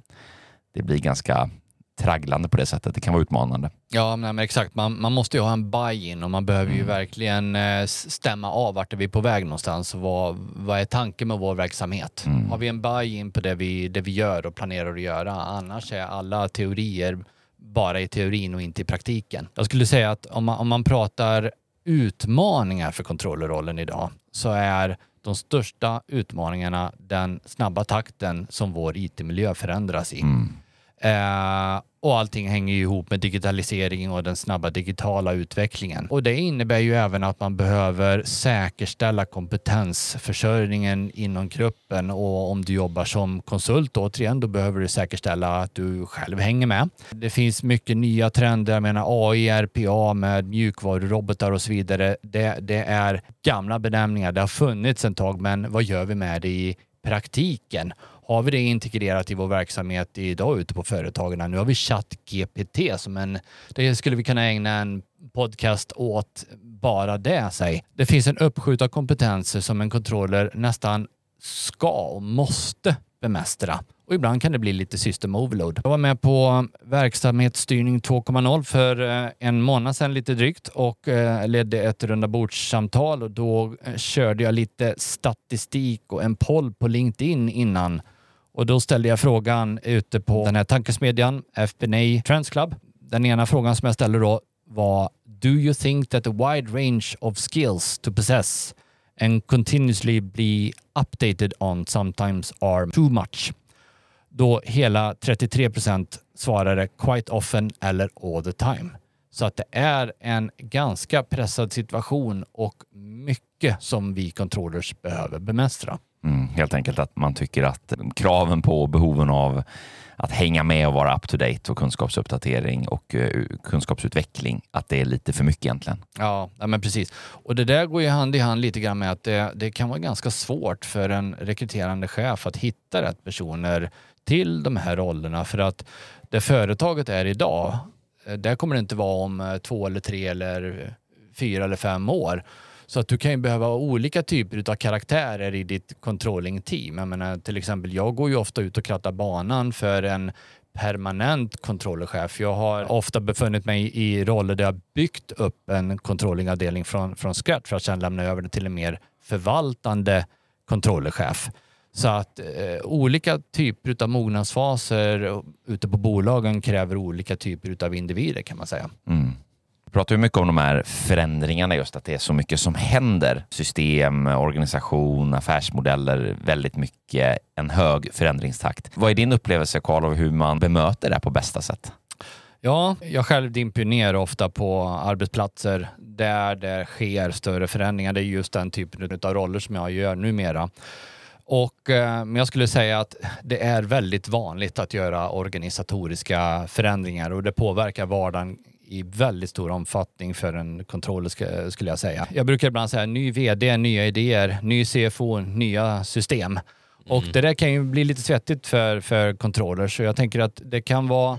det blir ganska tragglande på det sättet. Det kan vara utmanande. Ja, men exakt. Man, man måste ju ha en buy-in och man behöver ju mm. verkligen eh, stämma av vart är vi på väg någonstans. Vad, vad är tanken med vår verksamhet? Mm. Har vi en buy-in på det vi, det vi gör och planerar att göra? Annars är alla teorier bara i teorin och inte i praktiken. Jag skulle säga att om man, om man pratar utmaningar för kontrollrollen idag så är de största utmaningarna den snabba takten som vår IT-miljö förändras i. Mm. Eh, och allting hänger ju ihop med digitaliseringen och den snabba digitala utvecklingen. Och det innebär ju även att man behöver säkerställa kompetensförsörjningen inom gruppen och om du jobbar som konsult återigen, då behöver du säkerställa att du själv hänger med. Det finns mycket nya trender, jag menar AI, RPA med mjukvarurobotar och så vidare. Det, det är gamla benämningar, det har funnits ett tag, men vad gör vi med det i praktiken? Har vi det integrerat i vår verksamhet idag ute på företagen. Nu har vi ChatGPT som en, det skulle vi kunna ägna en podcast åt bara det. Säg. Det finns en uppskjut av kompetenser som en controller nästan ska och måste bemästra. Och ibland kan det bli lite system overload. Jag var med på verksamhetsstyrning 2.0 för eh, en månad sedan lite drygt och eh, ledde ett rundabordssamtal och då eh, körde jag lite statistik och en poll på LinkedIn innan och då ställde jag frågan ute på den här tankesmedjan, FBNA Trends Club. Den ena frågan som jag ställde då var Do you think that a wide range of skills to possess and continuously be updated on sometimes are too much? Då hela 33 procent svarade quite often eller all the time. Så att det är en ganska pressad situation och mycket som vi controllers behöver bemästra. Mm, helt enkelt att man tycker att kraven på och behoven av att hänga med och vara up to date och kunskapsuppdatering och eh, kunskapsutveckling, att det är lite för mycket egentligen. Ja, men precis. Och det där går ju hand i hand lite grann med att det, det kan vara ganska svårt för en rekryterande chef att hitta rätt personer till de här rollerna för att det företaget är idag, eh, där kommer det inte vara om eh, två eller tre eller fyra eller fem år. Så att du kan ju behöva olika typer av karaktärer i ditt controlling team. Jag menar, till exempel, jag går ju ofta ut och krattar banan för en permanent controllerchef. Jag har ofta befunnit mig i roller där jag byggt upp en controllingavdelning från, från scratch för att sedan lämna över det till en mer förvaltande controllerchef. Så att eh, olika typer av mognadsfaser ute på bolagen kräver olika typer av individer kan man säga. Mm pratar ju mycket om de här förändringarna, just att det är så mycket som händer. System, organisation, affärsmodeller, väldigt mycket en hög förändringstakt. Vad är din upplevelse Karl av hur man bemöter det på bästa sätt? Ja, jag själv dimper ner ofta på arbetsplatser där det sker större förändringar. Det är just den typen av roller som jag gör numera. Och, eh, men jag skulle säga att det är väldigt vanligt att göra organisatoriska förändringar och det påverkar vardagen i väldigt stor omfattning för en controller skulle jag säga. Jag brukar ibland säga ny vd, nya idéer, ny CFO, nya system. Mm. Och det där kan ju bli lite svettigt för, för controllers så jag tänker att det kan vara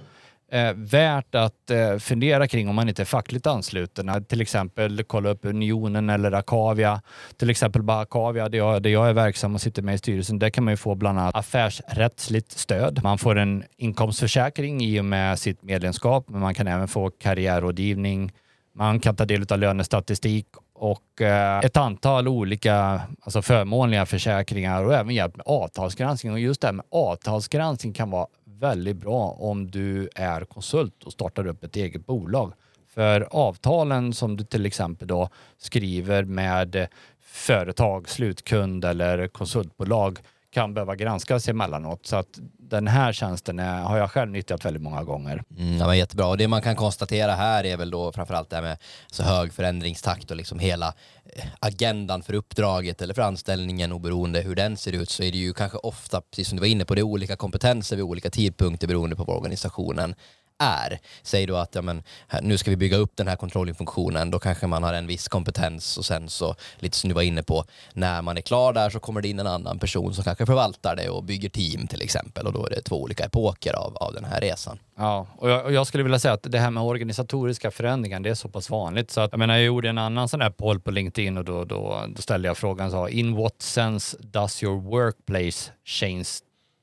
Eh, värt att eh, fundera kring om man inte är fackligt ansluten. Till exempel kolla upp Unionen eller Akavia. Till exempel bara Akavia, där jag, där jag är verksam och sitter med i styrelsen, där kan man ju få bland annat affärsrättsligt stöd. Man får en inkomstförsäkring i och med sitt medlemskap, men man kan även få karriärrådgivning. Man kan ta del av lönestatistik och eh, ett antal olika alltså förmånliga försäkringar och även hjälp med avtalsgranskning. Och just det här med avtalsgranskning kan vara väldigt bra om du är konsult och startar upp ett eget bolag. För avtalen som du till exempel då skriver med företag, slutkund eller konsultbolag kan behöva granskas emellanåt. Så att den här tjänsten är, har jag själv nyttjat väldigt många gånger. Mm, ja, men jättebra. Och det man kan konstatera här är väl då framförallt det här med så hög förändringstakt och liksom hela eh, agendan för uppdraget eller för anställningen oberoende hur den ser ut så är det ju kanske ofta, precis som du var inne på, det är olika kompetenser vid olika tidpunkter beroende på vad organisationen är. Säg då att ja, men, här, nu ska vi bygga upp den här controllingfunktionen, då kanske man har en viss kompetens och sen så, lite som du var inne på, när man är klar där så kommer det in en annan person som kanske förvaltar det och bygger team till exempel och då är det två olika epoker av, av den här resan. Ja, och jag, och jag skulle vilja säga att det här med organisatoriska förändringar, det är så pass vanligt så att jag menar, jag gjorde en annan sån här poll på LinkedIn och då, då, då ställde jag frågan så in what sense does your workplace change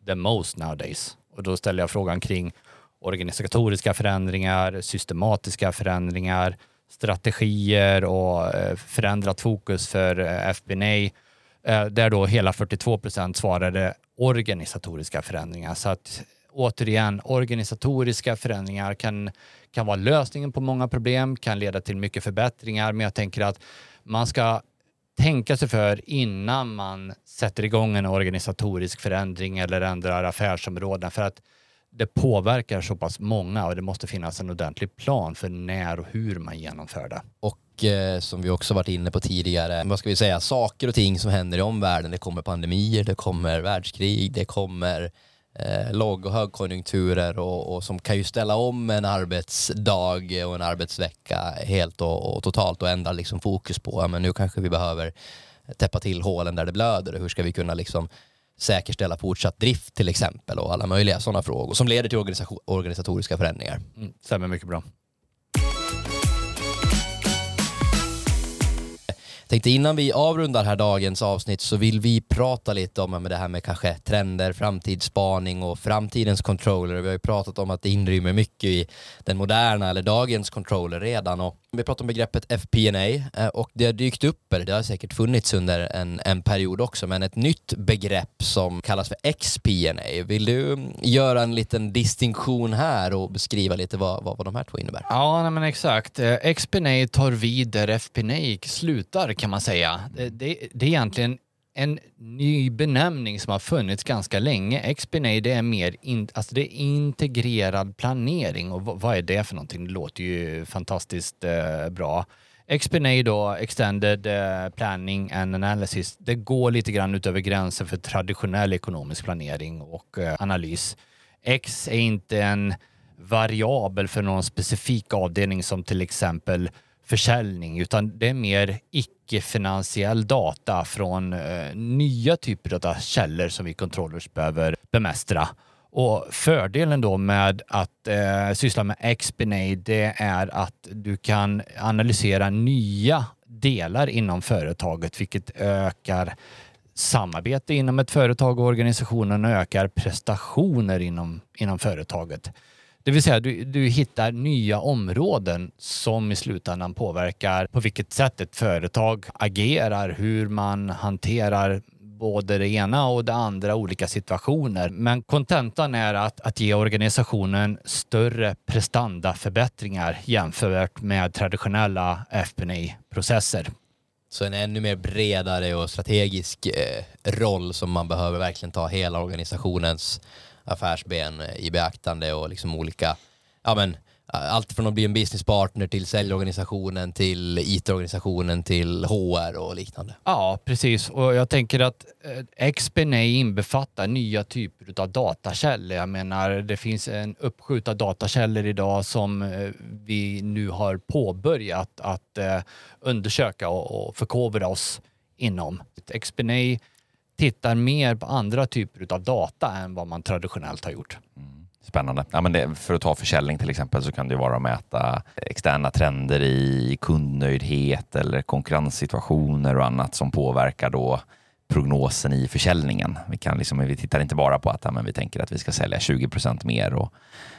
the most nowadays? Och då ställde jag frågan kring organisatoriska förändringar, systematiska förändringar, strategier och eh, förändrat fokus för eh, FBNA eh, där då hela 42 procent svarade organisatoriska förändringar. Så att återigen, organisatoriska förändringar kan, kan vara lösningen på många problem, kan leda till mycket förbättringar, men jag tänker att man ska tänka sig för innan man sätter igång en organisatorisk förändring eller ändrar affärsområden för att det påverkar så pass många och det måste finnas en ordentlig plan för när och hur man genomför det. Och eh, som vi också varit inne på tidigare, vad ska vi säga, saker och ting som händer i omvärlden. Det kommer pandemier, det kommer världskrig, det kommer eh, låg och högkonjunkturer och, och, som kan ju ställa om en arbetsdag och en arbetsvecka helt och, och totalt och ändra liksom fokus på, ja, men nu kanske vi behöver täppa till hålen där det blöder och hur ska vi kunna liksom säkerställa fortsatt drift till exempel och alla möjliga sådana frågor som leder till organisatoriska förändringar. Mm, stämmer mycket bra. tänkte innan vi avrundar här dagens avsnitt så vill vi prata lite om det här med kanske trender, framtidsspaning och framtidens controller. Vi har ju pratat om att det inrymmer mycket i den moderna eller dagens controller redan och vi pratar om begreppet FP&A eh, och det har dykt upp, eller det har säkert funnits under en, en period också, men ett nytt begrepp som kallas för XP&A. Vill du mm, göra en liten distinktion här och beskriva lite vad, vad, vad de här två innebär? Ja, nej men exakt. Eh, XPNA XP&A tar vid där FP&A slutar kan man säga. Det, det, det är egentligen en ny benämning som har funnits ganska länge. XPNA det är mer in, alltså det är integrerad planering och vad är det för någonting? Det låter ju fantastiskt eh, bra. XPNA då, Extended eh, Planning and Analysis, det går lite grann utöver gränsen för traditionell ekonomisk planering och eh, analys. X är inte en variabel för någon specifik avdelning som till exempel försäljning, utan det är mer icke-finansiell data från eh, nya typer av källor som vi controllers behöver bemästra. Och fördelen då med att eh, syssla med XBNA det är att du kan analysera nya delar inom företaget, vilket ökar samarbete inom ett företag och organisationen och ökar prestationer inom, inom företaget. Det vill säga du, du hittar nya områden som i slutändan påverkar på vilket sätt ett företag agerar, hur man hanterar både det ena och det andra olika situationer. Men kontentan är att, att ge organisationen större prestandaförbättringar jämfört med traditionella FP&A-processer. Så en ännu mer bredare och strategisk eh, roll som man behöver verkligen ta hela organisationens affärsben eh, i beaktande och liksom olika, ja men eh, allt från att bli en businesspartner till säljorganisationen till IT-organisationen till HR och liknande. Ja, precis. Och jag tänker att eh, inbefattar nya typer av datakällor. Jag menar, det finns en uppskjut av datakällor idag som eh, vi nu har påbörjat att undersöka och förkovra oss inom. XPNA tittar mer på andra typer av data än vad man traditionellt har gjort. Mm. spännande. Ja, men det, för att ta försäljning till exempel så kan det vara att mäta externa trender i kundnöjdhet eller konkurrenssituationer och annat som påverkar då prognosen i försäljningen. Vi, kan liksom, vi tittar inte bara på att ja, men vi tänker att vi ska sälja 20% mer och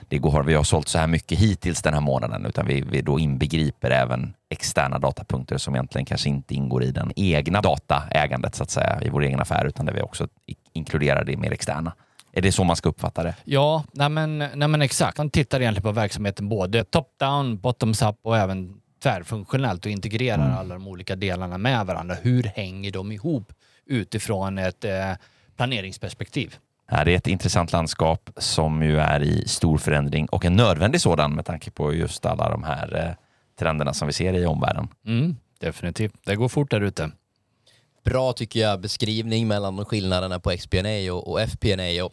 det går, vi har sålt så här mycket hittills den här månaden, utan vi, vi då inbegriper även externa datapunkter som egentligen kanske inte ingår i den egna dataägandet så att säga, i vår egen affär, utan där vi också inkluderar det mer externa. Är det så man ska uppfatta det? Ja, nej men, nej men exakt. Man tittar egentligen på verksamheten både top-down, bottoms-up och även tvärfunktionellt och integrerar mm. alla de olika delarna med varandra. Hur hänger de ihop utifrån ett eh, planeringsperspektiv? Det är ett intressant landskap som ju är i stor förändring och en nödvändig sådan med tanke på just alla de här eh, trenderna som vi ser i omvärlden. Mm, definitivt. Det går fort där ute. Bra tycker jag beskrivning mellan skillnaderna på XPNA och, och FPNA. Och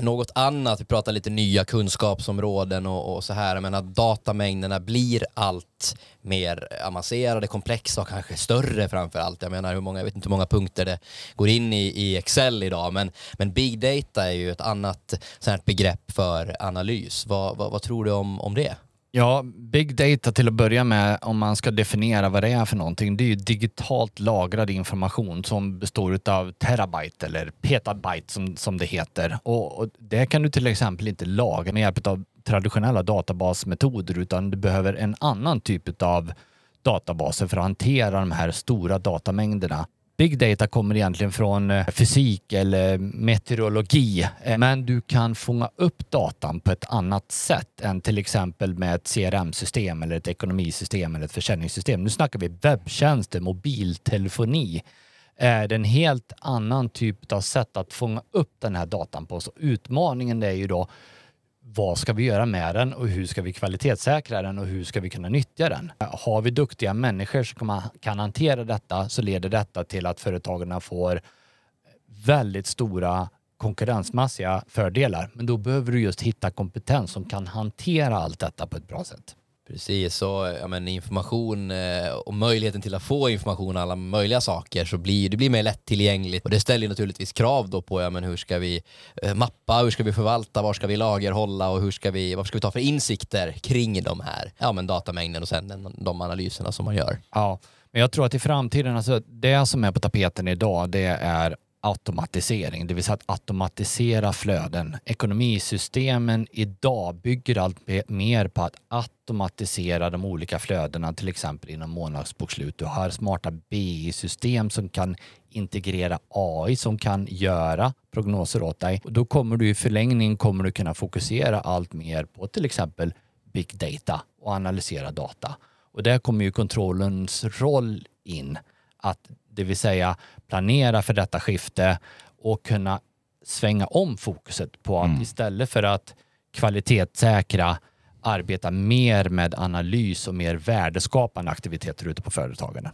något annat, vi pratar lite nya kunskapsområden och, och så här, men att datamängderna blir allt mer avancerade, komplexa och kanske större framför allt. Jag menar, hur många, jag vet inte hur många punkter det går in i, i Excel idag, men, men big data är ju ett annat sånt begrepp för analys. Vad, vad, vad tror du om, om det? Ja, big data till att börja med, om man ska definiera vad det är för någonting, det är ju digitalt lagrad information som består av terabyte eller petabyte som, som det heter. Och, och det kan du till exempel inte lagra med hjälp av traditionella databasmetoder utan du behöver en annan typ av databaser för att hantera de här stora datamängderna. Big data kommer egentligen från eh, fysik eller meteorologi, eh, men du kan fånga upp datan på ett annat sätt än till exempel med ett CRM-system eller ett ekonomisystem eller ett försäljningssystem. Nu snackar vi webbtjänster, mobiltelefoni. Eh, det är en helt annan typ av sätt att fånga upp den här datan på. Så utmaningen är ju då vad ska vi göra med den och hur ska vi kvalitetssäkra den och hur ska vi kunna nyttja den? Har vi duktiga människor som kan hantera detta så leder detta till att företagen får väldigt stora konkurrensmässiga fördelar. Men då behöver du just hitta kompetens som kan hantera allt detta på ett bra sätt. Precis, och ja, men information eh, och möjligheten till att få information om alla möjliga saker så blir det blir mer lättillgängligt och det ställer naturligtvis krav då på ja, men hur ska vi eh, mappa, hur ska vi förvalta, var ska vi lagerhålla och hur ska vi, vad ska vi ta för insikter kring de här ja, men datamängden och sen den, de analyserna som man gör. Ja, men jag tror att i framtiden, alltså det som är på tapeten idag det är automatisering, det vill säga att automatisera flöden. Ekonomisystemen idag bygger allt mer på att automatisera de olika flödena, till exempel inom månadsbokslut. Du har smarta BI-system som kan integrera AI som kan göra prognoser åt dig. Och då kommer du i förlängning kommer du kunna fokusera allt mer på till exempel big data och analysera data. Och där kommer ju kontrollens roll in. Att det vill säga planera för detta skifte och kunna svänga om fokuset på att mm. istället för att kvalitetssäkra arbeta mer med analys och mer värdeskapande aktiviteter ute på företagen.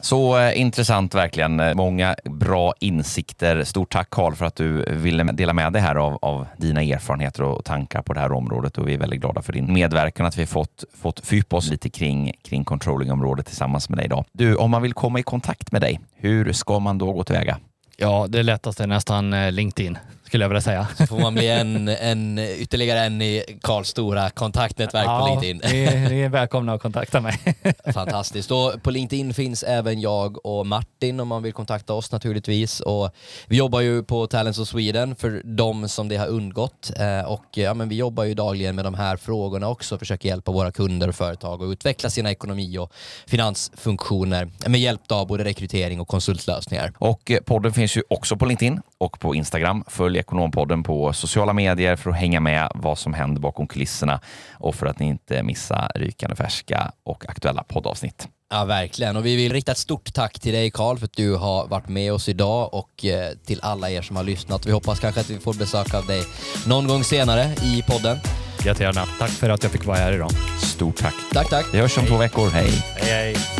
Så eh, intressant verkligen. Eh, många bra insikter. Stort tack Karl för att du ville dela med dig här av, av, dina erfarenheter och tankar på det här området och vi är väldigt glada för din medverkan att vi fått, fått fördjupa oss lite kring, kring controllingområdet tillsammans med dig idag. Du, om man vill komma i kontakt med dig, hur ska man då gå tillväga? Ja, det lättaste är nästan eh, LinkedIn skulle jag vilja säga. Så får man bli en, en, ytterligare en i Karls stora kontaktnätverk ja, på LinkedIn. Ni, ni är välkomna att kontakta mig. Fantastiskt. Och på LinkedIn finns även jag och Martin om man vill kontakta oss naturligtvis. Och vi jobbar ju på Talents of Sweden för de som det har undgått. Eh, och ja, men vi jobbar ju dagligen med de här frågorna också, försöker hjälpa våra kunder och företag att utveckla sina ekonomi och finansfunktioner med hjälp av både rekrytering och konsultlösningar. Och eh, podden finns ju också på LinkedIn och på Instagram. Följ Ekonompodden på sociala medier för att hänga med vad som händer bakom kulisserna och för att ni inte missar rykande färska och aktuella poddavsnitt. Ja, verkligen. Och vi vill rikta ett stort tack till dig Karl för att du har varit med oss idag och eh, till alla er som har lyssnat. Vi hoppas kanske att vi får besök av dig någon gång senare i podden. Jättegärna. Tack för att jag fick vara här idag. Stort tack. Tack, tack. Vi hörs om hej. två veckor. Hej. Hej, hej.